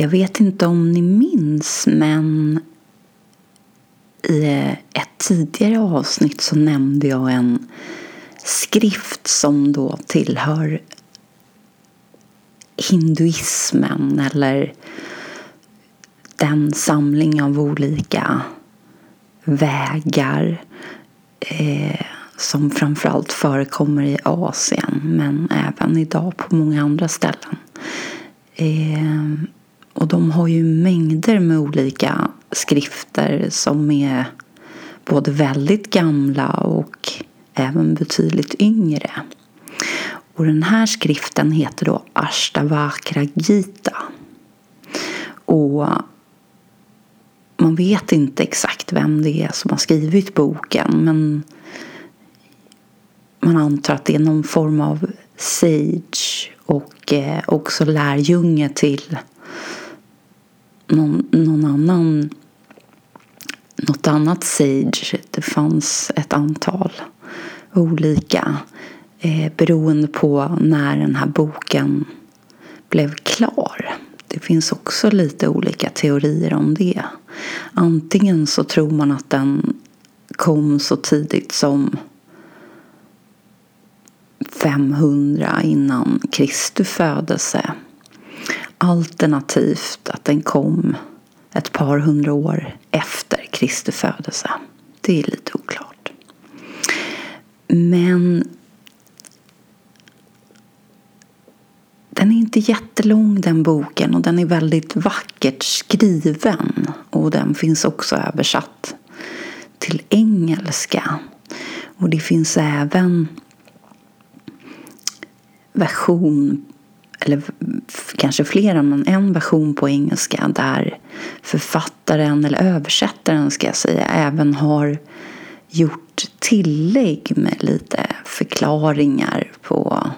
Jag vet inte om ni minns, men i ett tidigare avsnitt så nämnde jag en skrift som då tillhör hinduismen eller den samling av olika vägar eh, som framförallt förekommer i Asien men även idag på många andra ställen. Eh, och de har ju mängder med olika skrifter som är både väldigt gamla och även betydligt yngre. Och den här skriften heter då Ashtavakra Gita. Och man vet inte exakt vem det är som har skrivit boken men man antar att det är någon form av sage och eh, också lärjunge till någon, någon annan något annat sage. Det fanns ett antal olika eh, beroende på när den här boken blev klar. Det finns också lite olika teorier om det. Antingen så tror man att den kom så tidigt som 500 innan Kristus födelse. Alternativt att den kom ett par hundra år efter Kristi födelse. Det är lite oklart. Men den är inte jättelång den boken och den är väldigt vackert skriven. Och den finns också översatt till engelska. Och det finns även version, eller kanske flera, men en version på engelska där författaren, eller översättaren ska jag säga, även har gjort tillägg med lite förklaringar på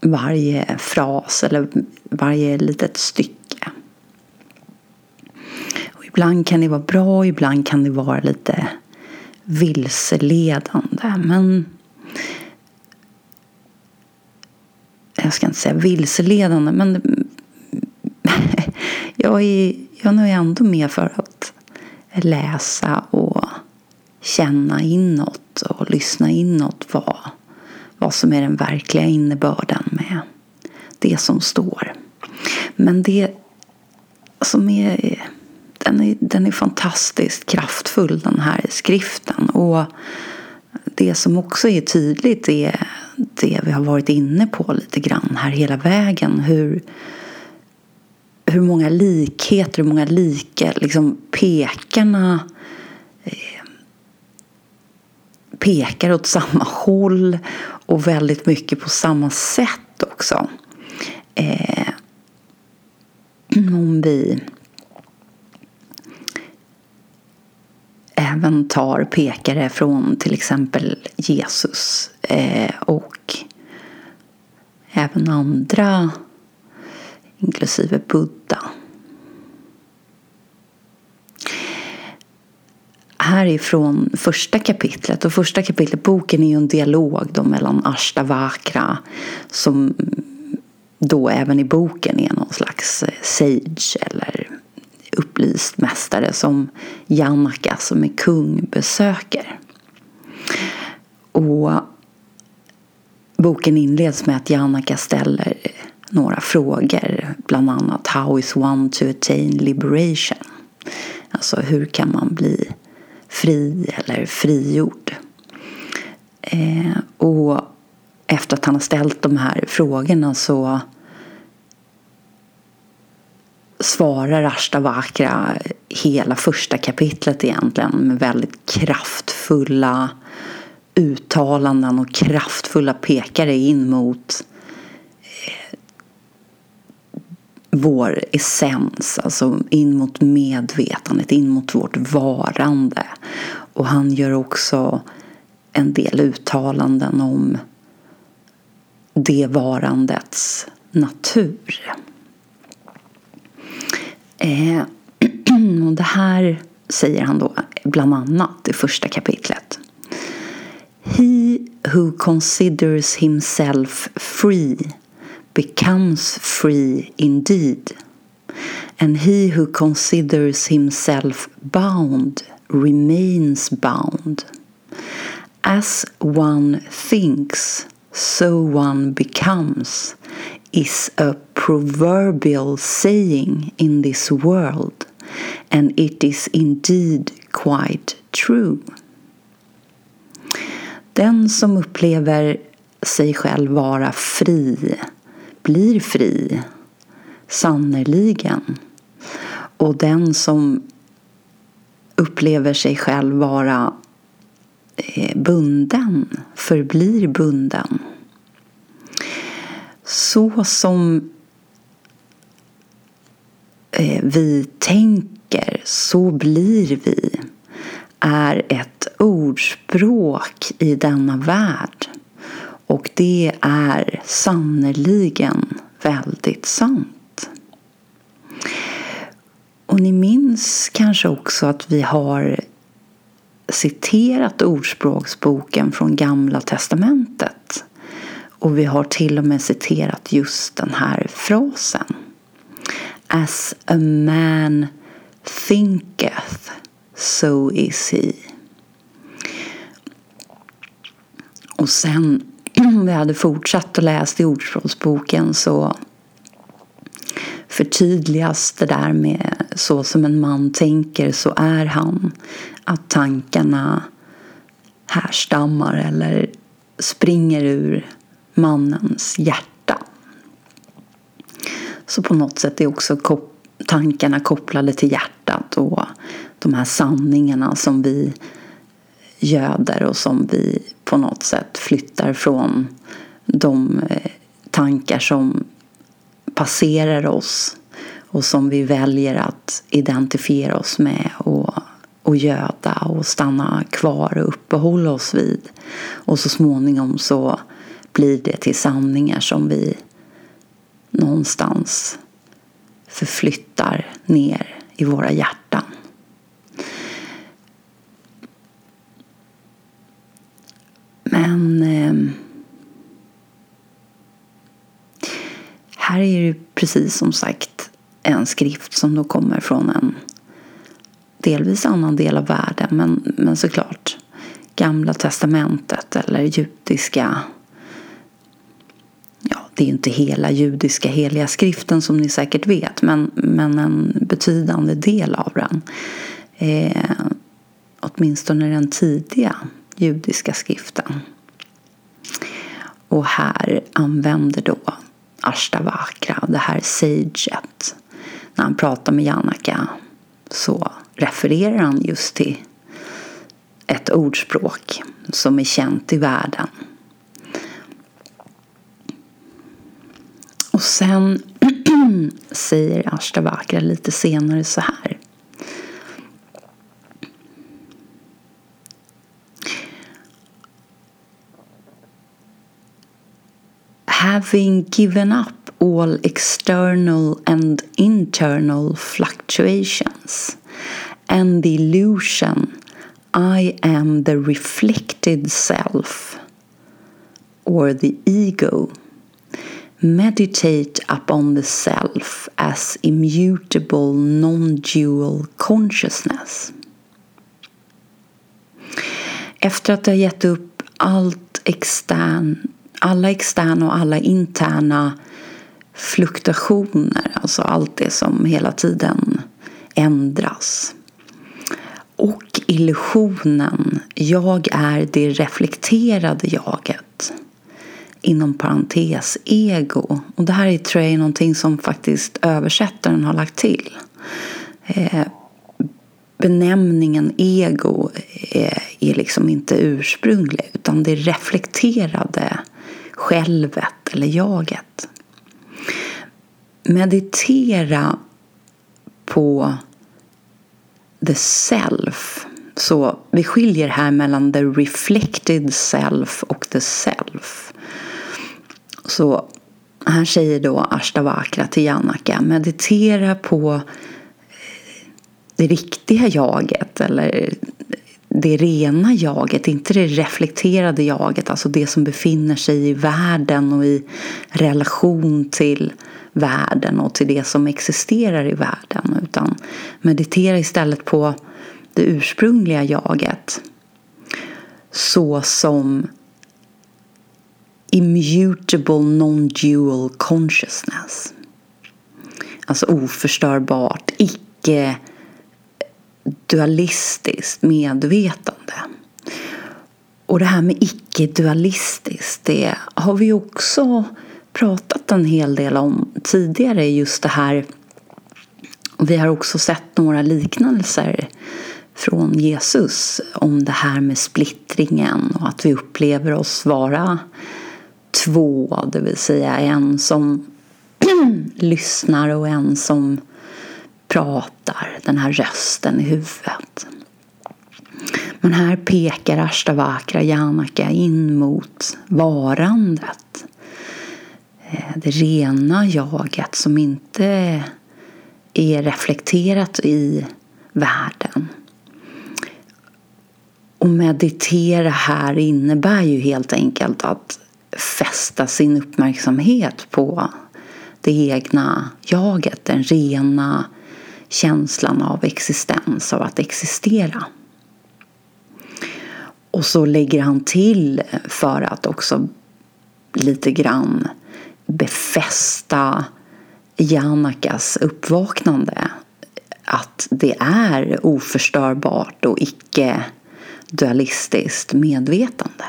varje fras eller varje litet stycke. Och ibland kan det vara bra ibland kan det vara lite vilseledande. Men jag ska inte säga vilseledande, men jag är, jag är ändå med för att läsa och känna inåt och lyssna inåt vad, vad som är den verkliga innebörden med det som står. Men det som är den är, den är fantastiskt kraftfull den här skriften. Och det som också är tydligt är det vi har varit inne på lite grann här hela vägen. Hur, hur många likheter, hur många lika liksom pekarna eh, pekar åt samma håll och väldigt mycket på samma sätt också. Eh, om vi även tar pekare från till exempel Jesus eh, och även andra, inklusive Buddha. Här är från första kapitlet, och första kapitlet, boken är ju en dialog då mellan Ashtavakra som då även i boken är någon slags eh, sage eller upplyst mästare som Janaka som är kung besöker. Och boken inleds med att Janaka ställer några frågor. Bland annat How is one to attain liberation? Alltså hur kan man bli fri eller frigjord? Eh, och efter att han har ställt de här frågorna så svarar Ashtavakra hela första kapitlet egentligen med väldigt kraftfulla uttalanden och kraftfulla pekare in mot eh, vår essens, alltså in mot medvetandet, in mot vårt varande. Och han gör också en del uttalanden om det varandets natur. Eh, och det här säger han då bland annat i första kapitlet. He who considers himself free becomes free indeed. And he who considers himself bound remains bound. As one thinks, so one becomes, is a proverbial saying in this world, and it is indeed quite true. Den som upplever sig själv vara fri blir fri, sannerligen. Och den som upplever sig själv vara eh, bunden förblir bunden. Så som eh, vi tänker, så blir vi är ett ordspråk i denna värld. Och det är sannerligen väldigt sant. Och ni minns kanske också att vi har citerat Ordspråksboken från Gamla Testamentet. Och vi har till och med citerat just den här frasen. As a man thinketh, so is he. Och sen om vi hade fortsatt att läsa i Ordspråksboken så förtydligas det där med så som en man tänker så är han. Att tankarna härstammar eller springer ur mannens hjärta. Så på något sätt är också tankarna kopplade till hjärtat och de här sanningarna som vi göder och som vi på något sätt flyttar från de eh, tankar som passerar oss och som vi väljer att identifiera oss med och, och göda och stanna kvar och uppehålla oss vid. Och så småningom så blir det till sanningar som vi någonstans förflyttar ner i våra hjärtan. Men eh, här är det precis som sagt en skrift som då kommer från en delvis annan del av världen men, men såklart Gamla testamentet eller judiska det är ju inte hela judiska heliga skriften som ni säkert vet men, men en betydande del av den. Eh, åtminstone den tidiga judiska skriften. Och här använder då Ashtavakra, det här saget. När han pratar med Janaka så refererar han just till ett ordspråk som är känt i världen. Och sen säger Ashtavakra lite senare så här. having given up all external and internal fluctuations and the illusion I am the reflected self or the ego. Meditate upon the self as immutable non dual consciousness. Efter att ha gett upp allt extern, alla externa och alla interna fluktuationer, alltså allt det som hela tiden ändras. Och illusionen, jag är det reflekterade jaget. Inom parentes ego. Och det här är, tror jag är någonting som faktiskt översättaren har lagt till. Eh, benämningen ego är, är liksom inte ursprunglig utan det reflekterade självet eller jaget. Meditera på the self. Så vi skiljer här mellan the reflected self och the self. Så här säger då Ashtavakra till Janaka, meditera på eh, det riktiga jaget eller det rena jaget, inte det reflekterade jaget, alltså det som befinner sig i världen och i relation till världen och till det som existerar i världen. Utan meditera istället på det ursprungliga jaget. Så som immutable non-dual consciousness. Alltså oförstörbart, icke dualistiskt medvetande. Och det här med icke-dualistiskt, det har vi också pratat en hel del om tidigare. Just det här. Vi har också sett några liknelser från Jesus om det här med splittringen och att vi upplever oss vara två, det vill säga en som lyssnar och en som pratar, den här rösten i huvudet. Men här pekar Ashtavakra Janaka in mot varandet. Eh, det rena jaget som inte är reflekterat i världen. Och meditera här innebär ju helt enkelt att fästa sin uppmärksamhet på det egna jaget, den rena känslan av existens, av att existera. Och så lägger han till för att också lite grann befästa Janakas uppvaknande att det är oförstörbart och icke dualistiskt medvetande.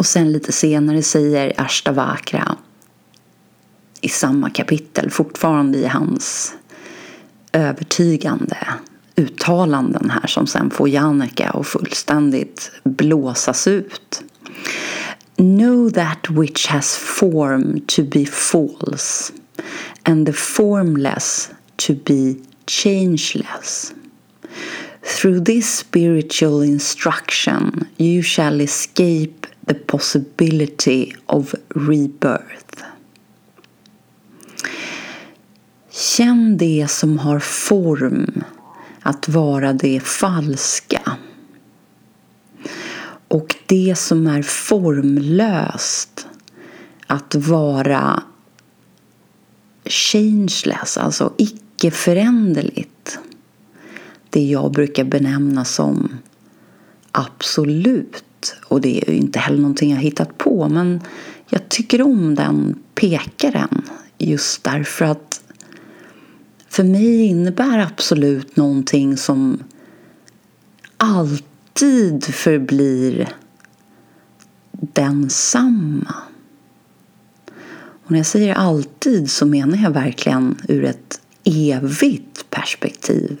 Och sen lite senare säger Ashtavakra i samma kapitel, fortfarande i hans övertygande uttalanden här som sen får Jannika att fullständigt blåsas ut. Know that which has form to be false and the formless to be changeless. Through this spiritual instruction you shall escape the possibility of rebirth. Känn det som har form att vara det falska. Och det som är formlöst att vara changeless, alltså icke-föränderligt. Det jag brukar benämna som absolut. Och det är ju inte heller någonting jag hittat på men jag tycker om den pekaren just därför att för mig innebär absolut någonting som alltid förblir densamma. Och när jag säger alltid så menar jag verkligen ur ett evigt perspektiv.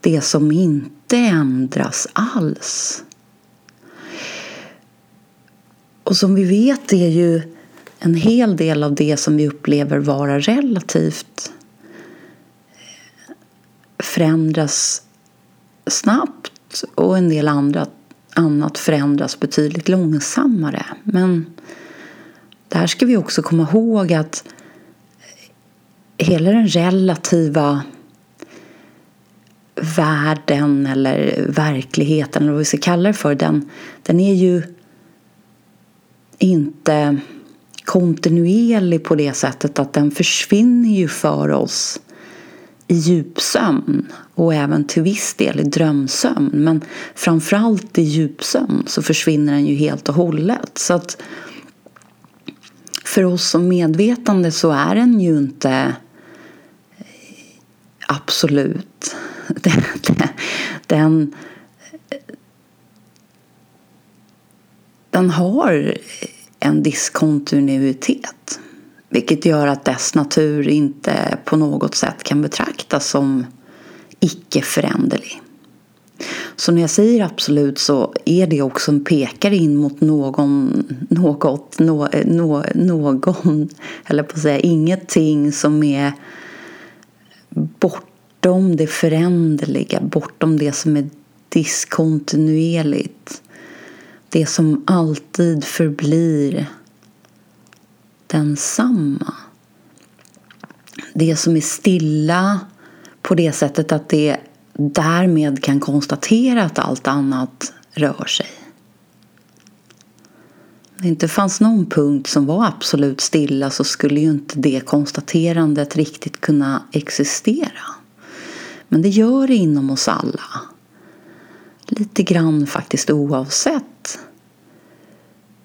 Det som inte ändras alls. Och som vi vet är ju en hel del av det som vi upplever vara relativt eh, förändras snabbt och en del andra, annat förändras betydligt långsammare. Men där ska vi också komma ihåg att hela den relativa världen eller verkligheten eller vad vi ska kalla det för den, den är ju inte kontinuerlig på det sättet att den försvinner ju för oss i djupsömn och även till viss del i drömsömn. Men framförallt i djupsömn så försvinner den ju helt och hållet. Så att för oss som medvetande så är den ju inte absolut. Den, den, har en diskontinuitet. Vilket gör att dess natur inte på något sätt kan betraktas som icke-föränderlig. Så när jag säger absolut så är det också en pekare in mot någon, något, no, no, någon, eller på att säga ingenting som är bortom det föränderliga, bortom det som är diskontinuerligt. Det som alltid förblir densamma. det som är stilla på det sättet att det därmed kan konstatera att allt annat rör sig. Om det inte fanns någon punkt som var absolut stilla så skulle ju inte det konstaterandet riktigt kunna existera. Men det gör det inom oss alla. Lite grann faktiskt oavsett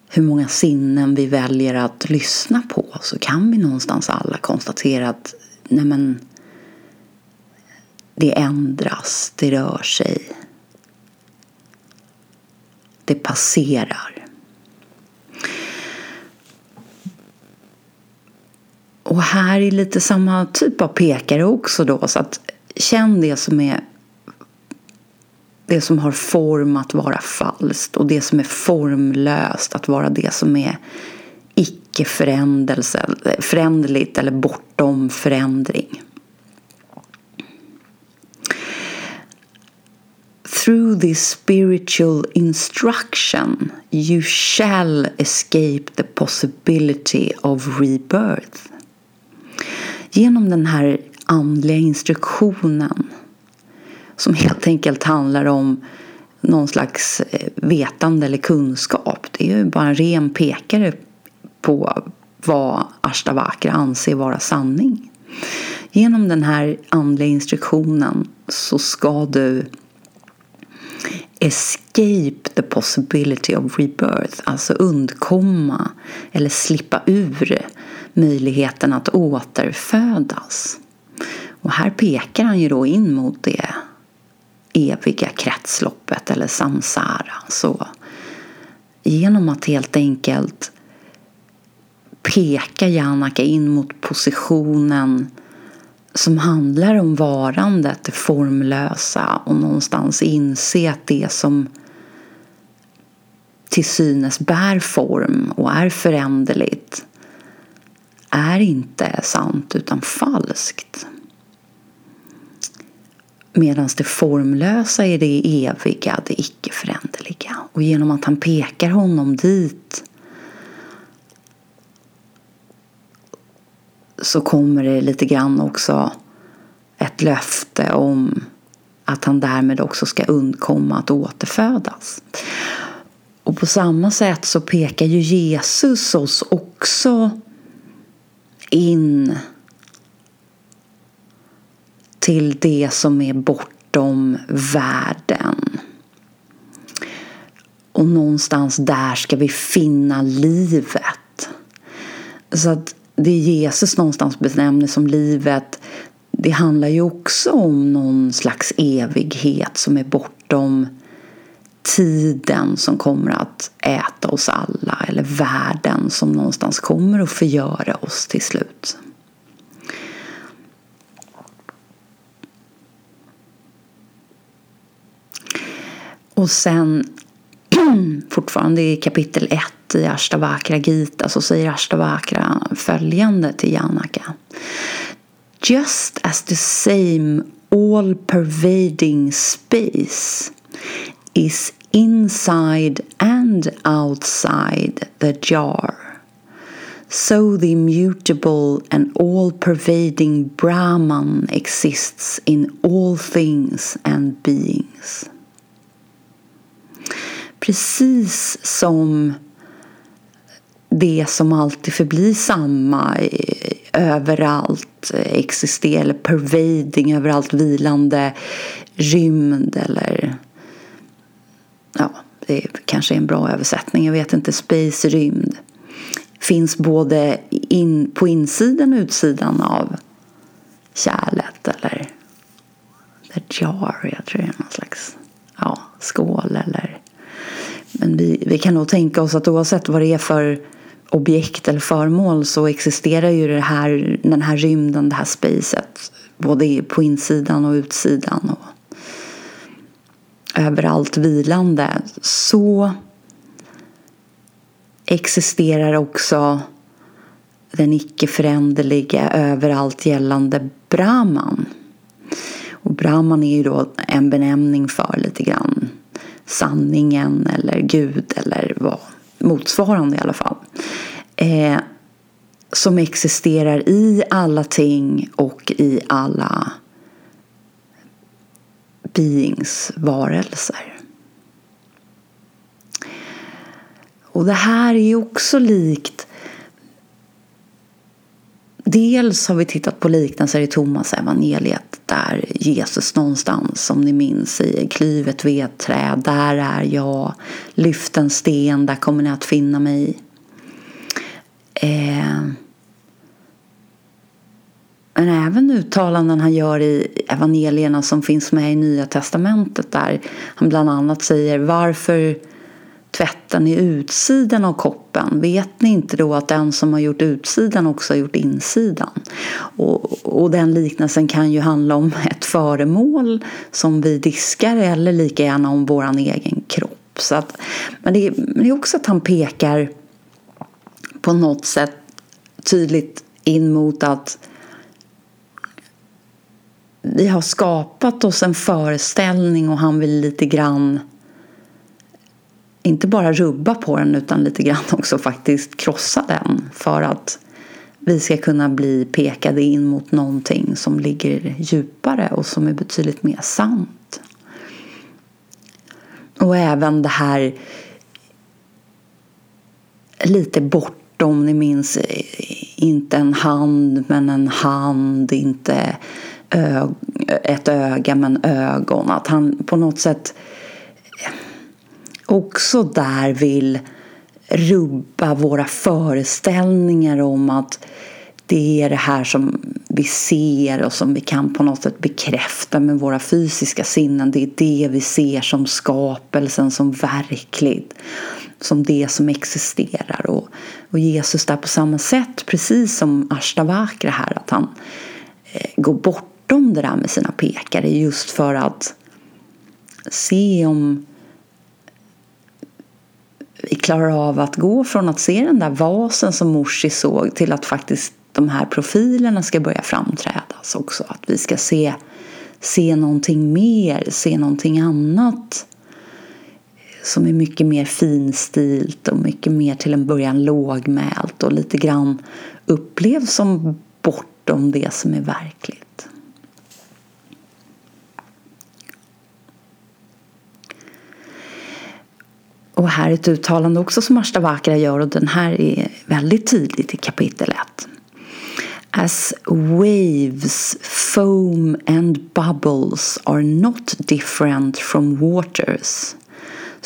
hur många sinnen vi väljer att lyssna på så kan vi någonstans alla konstatera att nej men, det ändras, det rör sig. Det passerar. Och här är lite samma typ av pekare också då. Så att känn det som är det som har form att vara falskt och det som är formlöst att vara det som är icke föränderligt eller bortom förändring. Through this spiritual instruction you shall escape the possibility of rebirth. Genom den här andliga instruktionen som helt enkelt handlar om någon slags eh, vetande eller kunskap. Det är ju bara en ren pekare på vad Ashtavakra anser vara sanning. Genom den här andliga instruktionen så ska du escape the possibility of rebirth, alltså undkomma eller slippa ur möjligheten att återfödas. Och här pekar han ju då in mot det eviga kretsloppet eller samsara. Så genom att helt enkelt peka Janaka in mot positionen som handlar om varandet, det formlösa och någonstans inse att det som till synes bär form och är föränderligt är inte sant utan falskt. Medan det formlösa är det eviga, det icke föränderliga. Och genom att han pekar honom dit så kommer det lite grann också ett löfte om att han därmed också ska undkomma att återfödas. Och på samma sätt så pekar ju Jesus oss också in till det som är bortom världen. Och någonstans där ska vi finna livet. Så att det Jesus någonstans benämner som livet det handlar ju också om någon slags evighet som är bortom tiden som kommer att äta oss alla eller världen som någonstans kommer att förgöra oss till slut. Och sen fortfarande i kapitel 1 i Ashtavakra Gita så säger Ashtavakra följande till Janaka. Just as the same all pervading space is inside and outside the jar. So the immutable and all pervading Brahman exists in all things and beings precis som det som alltid förblir samma överallt existerar, eller pervading, överallt vilande rymd eller ja, det kanske är en bra översättning, jag vet inte, space, rymd finns både in, på insidan och utsidan av kärlet eller the jar, jag tror det är någon slags ja, skål eller men vi, vi kan nog tänka oss att oavsett vad det är för objekt eller föremål så existerar ju det här, den här rymden, det här spacet både på insidan och utsidan och överallt vilande. Så existerar också den icke föränderliga överallt gällande Brahman. Och Brahman är ju då en benämning för lite grann sanningen eller Gud eller vad motsvarande i alla fall. Eh, som existerar i alla ting och i alla beings varelser. Och det här är också likt Dels har vi tittat på liknelser i Thomas evangeliet där Jesus någonstans, som ni minns, säger klyvet träd, där är jag, lyft en sten, där kommer ni att finna mig. Eh, men även uttalanden han gör i evangelierna som finns med i Nya Testamentet där han bland annat säger varför tvätten i utsidan av koppen? Vet ni inte då att den som har gjort utsidan också har gjort insidan? Och, och den liknelsen kan ju handla om ett föremål som vi diskar eller lika gärna om vår egen kropp. Så att, men, det, men det är också att han pekar på något sätt tydligt in mot att vi har skapat oss en föreställning och han vill lite grann inte bara rubba på den utan lite grann också faktiskt krossa den för att vi ska kunna bli pekade in mot någonting som ligger djupare och som är betydligt mer sant. Och även det här lite bortom, ni minns, inte en hand men en hand, inte ett öga men ögon. Att han på något sätt också där vill rubba våra föreställningar om att det är det här som vi ser och som vi kan på något sätt bekräfta med våra fysiska sinnen. Det är det vi ser som skapelsen, som verkligt. Som det som existerar. Och, och Jesus där på samma sätt, precis som Ashtavakra här, att han eh, går bortom det där med sina pekare just för att se om vi klarar av att gå från att se den där vasen som Morsi såg till att faktiskt de här profilerna ska börja framträdas också. Att vi ska se, se någonting mer, se någonting annat som är mycket mer finstilt och mycket mer till en början lågmält och lite grann upplevs som bortom det som är verkligt. Och här är ett uttalande också som Ashtavakra gör och den här är väldigt tydligt i kapitel 1. As waves, foam and bubbles are not different from waters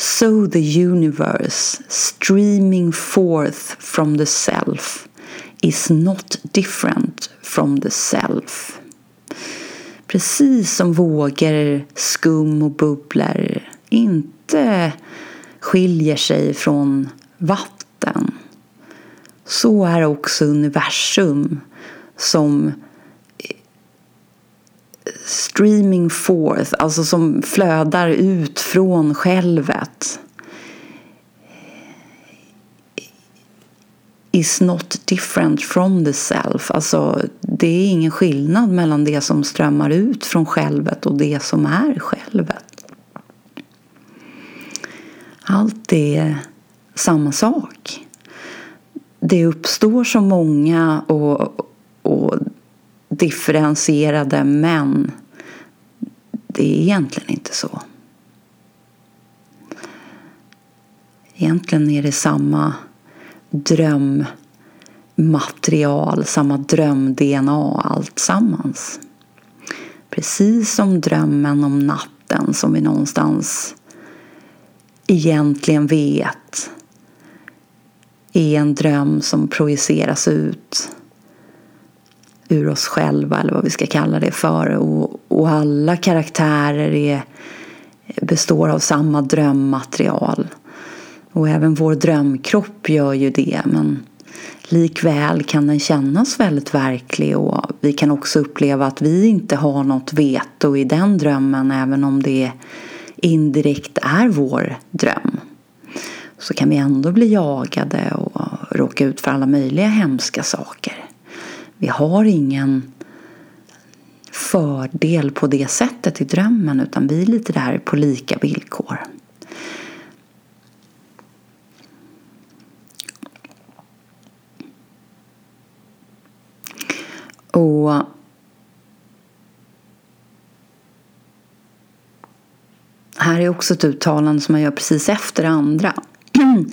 so the universe streaming forth from the self is not different from the self. Precis som vågor, skum och bubblor inte skiljer sig från vatten så är också universum som eh, streaming forth, alltså som flödar ut från självet is not different from the self. Alltså, det är ingen skillnad mellan det som strömmar ut från självet och det som är självet. Allt är samma sak. Det uppstår så många och, och differentierade men det är egentligen inte så. Egentligen är det samma drömmaterial, samma dröm-DNA alltsammans. Precis som drömmen om natten som vi någonstans egentligen vet är en dröm som projiceras ut ur oss själva eller vad vi ska kalla det för. Och, och alla karaktärer är, består av samma drömmaterial. Och även vår drömkropp gör ju det. Men likväl kan den kännas väldigt verklig och vi kan också uppleva att vi inte har något veto i den drömmen även om det är indirekt är vår dröm så kan vi ändå bli jagade och råka ut för alla möjliga hemska saker. Vi har ingen fördel på det sättet i drömmen utan vi är lite där på lika villkor. Och här är också ett uttalande som man gör precis efter det andra.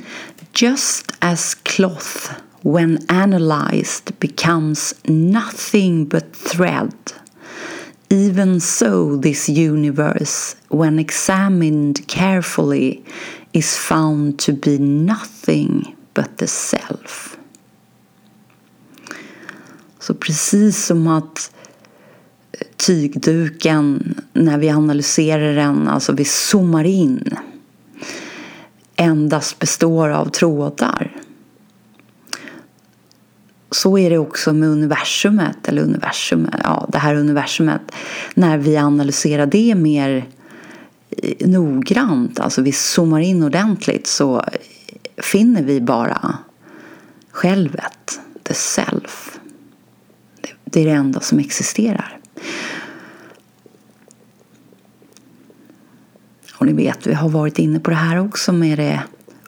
Just as cloth when analyzed becomes nothing but thread Even so, this universe, when examined carefully, is found to be nothing but the self. Så precis som att tygduken, när vi analyserar den, alltså vi zoomar in, endast består av trådar så är det också med universumet, eller universum, ja, det här universumet. När vi analyserar det mer eh, noggrant, alltså vi zoomar in ordentligt så finner vi bara självet, the self. Det är det enda som existerar. Och ni vet, vi har varit inne på det här också med det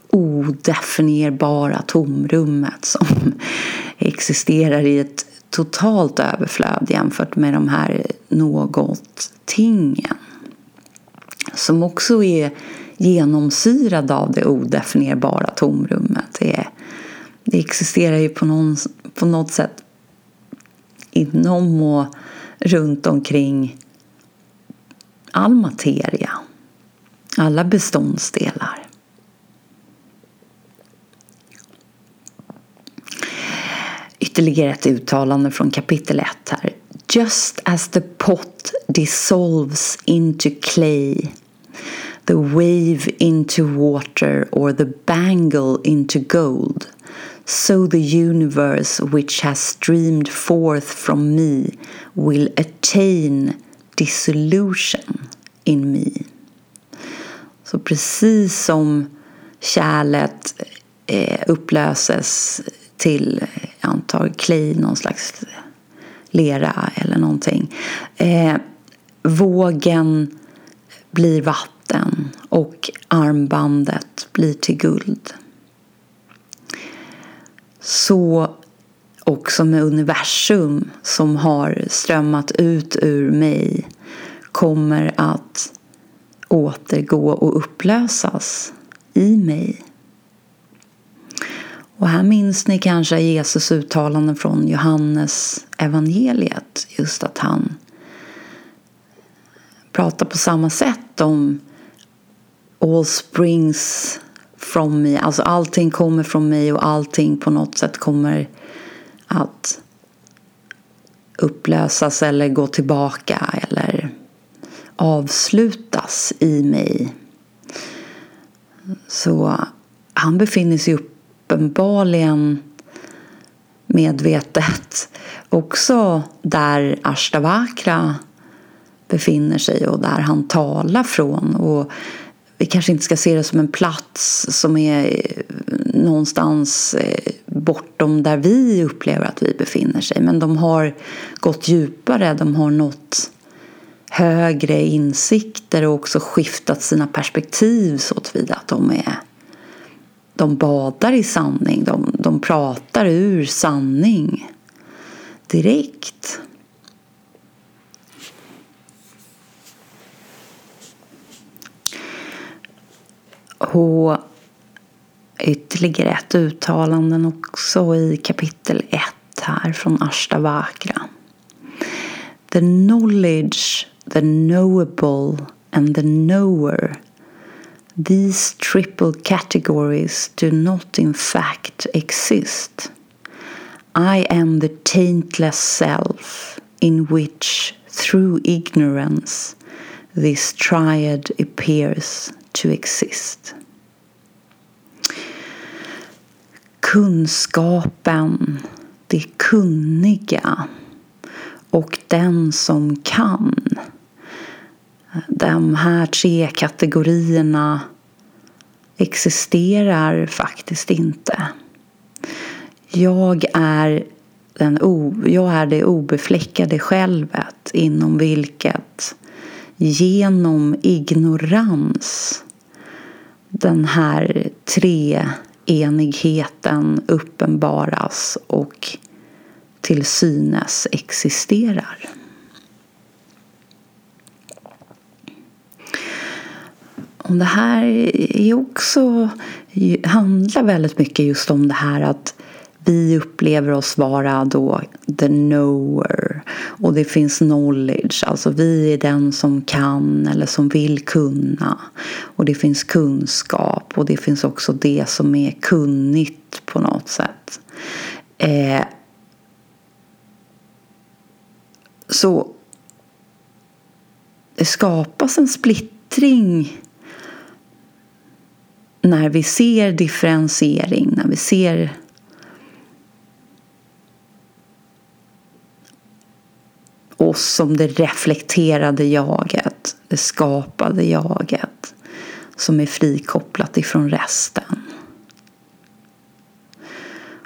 odefinierbara tomrummet som existerar i ett totalt överflöd jämfört med de här något-tingen. Som också är genomsyrade av det odefinierbara tomrummet. Det, det existerar ju på, någon, på något sätt inom och runt omkring all materia. Alla beståndsdelar. ytterligare ett uttalande från kapitel 1 här. Just as the pot dissolves into clay the wave into water or the bangle into gold so the universe which has streamed forth from me will attain dissolution in me. Så precis som kärlet eh, upplöses till, eh, jag antar, clay, någon slags lera eller någonting. Eh, vågen blir vatten och armbandet blir till guld. Så också med universum som har strömmat ut ur mig kommer att återgå och upplösas i mig. Och här minns ni kanske Jesus uttalanden från Johannes evangeliet. Just att han pratar på samma sätt om all springs from me. Alltså allting kommer från mig och allting på något sätt kommer att upplösas eller gå tillbaka eller avslutas i mig. Så han befinner sig uppenbarligen medvetet också där Ashtavakra befinner sig och där han talar från. Och vi kanske inte ska se det som en plats som är eh, någonstans eh, bortom där vi upplever att vi befinner sig. Men de har gått djupare, de har nått högre insikter och också skiftat sina perspektiv så tillvida att de är de badar i sanning, de, de pratar ur sanning direkt. Och ytterligare ett uttalande också i kapitel 1 här från Ashtavakra. The knowledge, the knowable and the knower These triple categories do not in fact exist. I am the taintless self in which, through ignorance, this triad appears to exist. Kunskapen, det kunniga och den som kan de här tre kategorierna existerar faktiskt inte. Jag är, den o, jag är det obefläckade självet inom vilket genom ignorans den här tre Enigheten uppenbaras och till synes existerar. Och det här är också, handlar väldigt mycket just om det här att vi upplever oss vara då the knower. Och det finns knowledge, alltså vi är den som kan eller som vill kunna. Och det finns kunskap. Och det finns också det som är kunnigt på något sätt. Eh, så det skapas en splittring när vi ser differentiering, när vi ser oss som det reflekterade jaget, det skapade jaget som är frikopplat ifrån resten.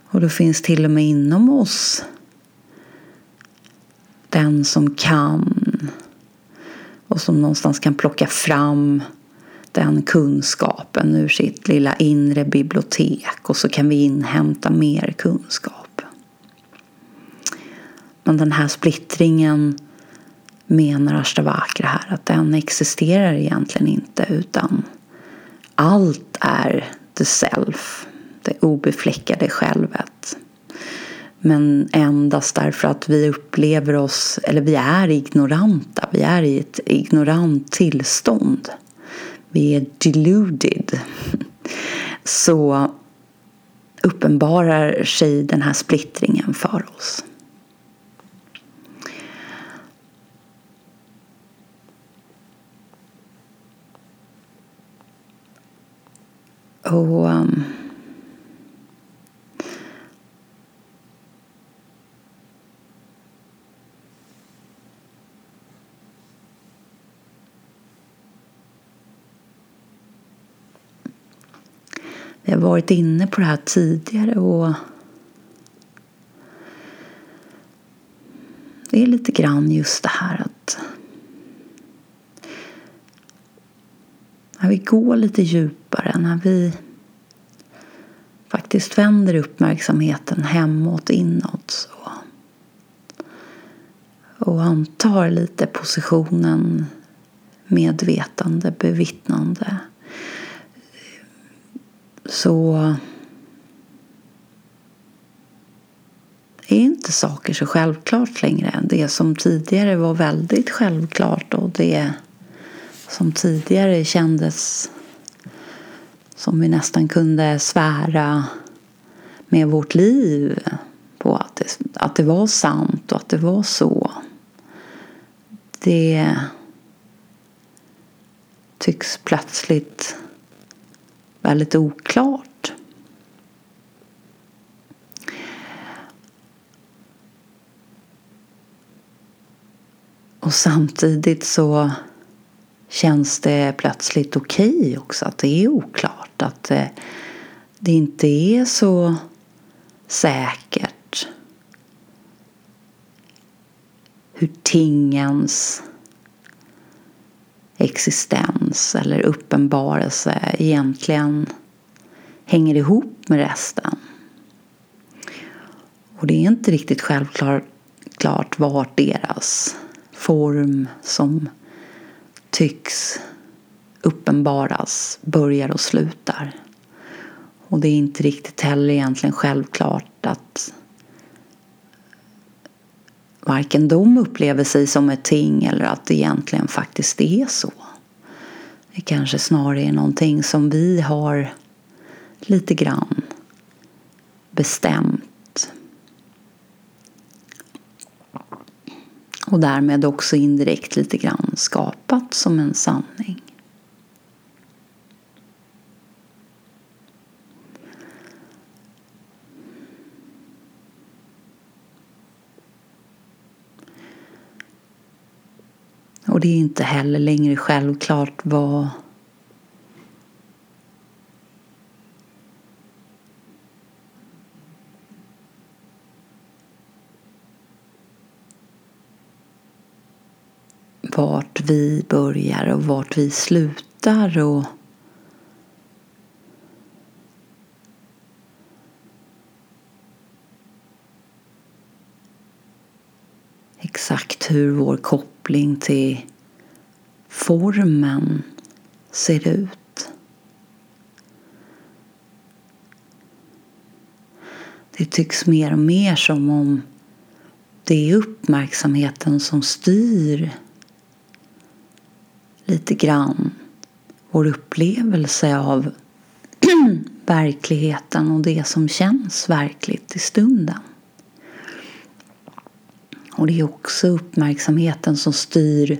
Och då finns till och med inom oss den som kan och som någonstans kan plocka fram den kunskapen ur sitt lilla inre bibliotek och så kan vi inhämta mer kunskap. Men den här splittringen menar Ashtavakra här att den existerar egentligen inte utan allt är the self, det obefläckade självet. Men endast därför att vi upplever oss, eller vi är ignoranta, vi är i ett ignorant tillstånd. Vi är deluded. Så uppenbarar sig den här splittringen för oss. Och um, Vi har varit inne på det här tidigare och det är lite grann just det här att när vi går lite djupare, när vi faktiskt vänder uppmärksamheten hemåt, inåt så, och antar lite positionen medvetande, bevittnande så är inte saker så självklart längre. Det som tidigare var väldigt självklart och det som tidigare kändes som vi nästan kunde svära med vårt liv på att det, att det var sant och att det var så. Det tycks plötsligt väldigt oklart. Och samtidigt så känns det plötsligt okej okay också att det är oklart. Att eh, det, inte är så säkert hur tingens existens eller uppenbarelse egentligen hänger ihop med resten. Och det är inte riktigt självklart klart vart deras form som tycks uppenbaras börjar och slutar. Och det är inte riktigt heller egentligen självklart att varken de upplever sig som ett ting eller att det egentligen faktiskt är så. Det kanske snarare är någonting som vi har lite grann bestämt. Och därmed också indirekt lite grann skapat som en sanning. Och det är inte heller längre självklart vad vart vi börjar och vart vi slutar och exakt hur vår koppling till formen ser ut. Det tycks mer och mer som om det är uppmärksamheten som styr lite grann vår upplevelse av verkligheten och det som känns verkligt i stunden. Och det är också uppmärksamheten som styr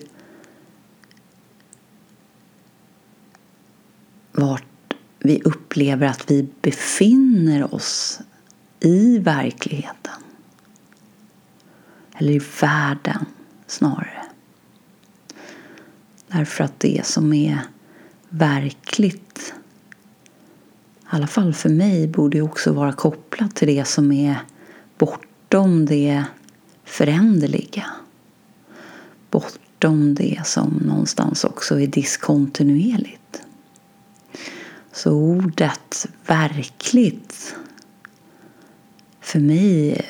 vart vi upplever att vi befinner oss i verkligheten. Eller i världen snarare. Därför att det som är verkligt, i alla fall för mig, borde också vara kopplat till det som är bortom det föränderliga. Bortom det som någonstans också är diskontinuerligt. Så ordet verkligt för mig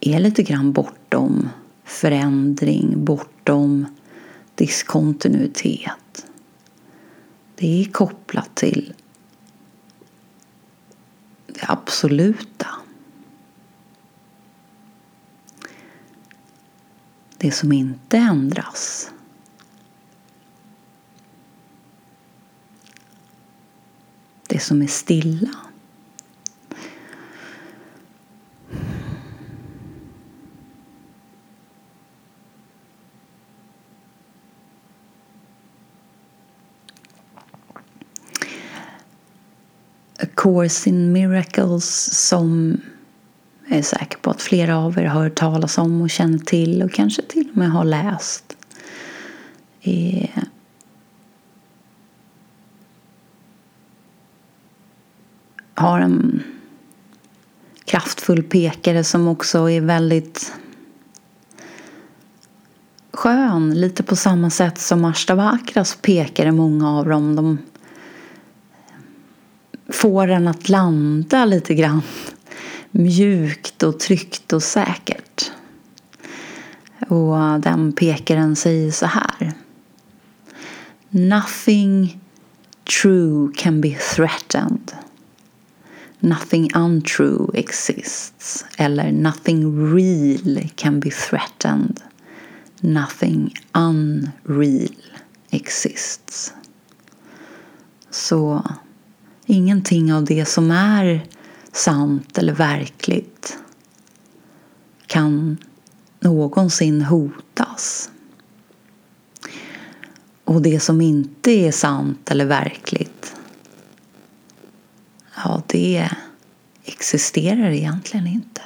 är lite grann bortom förändring, bortom diskontinuitet. Det är kopplat till det absoluta. Det som inte ändras. Det som är stilla. A Course in Miracles som jag är säker på att flera av er har hört talas om och känner till och kanske till och med har läst. Har en kraftfull pekare som också är väldigt skön. Lite på samma sätt som Ashtavakras pekare, många av dem. De får en att landa lite grann mjukt och tryggt och säkert. Och den pekaren säger så här. Nothing true can be threatened. Nothing untrue exists. Eller nothing real can be threatened. Nothing unreal exists. Så ingenting av det som är sant eller verkligt kan någonsin hotas. Och det som inte är sant eller verkligt, ja, det existerar egentligen inte.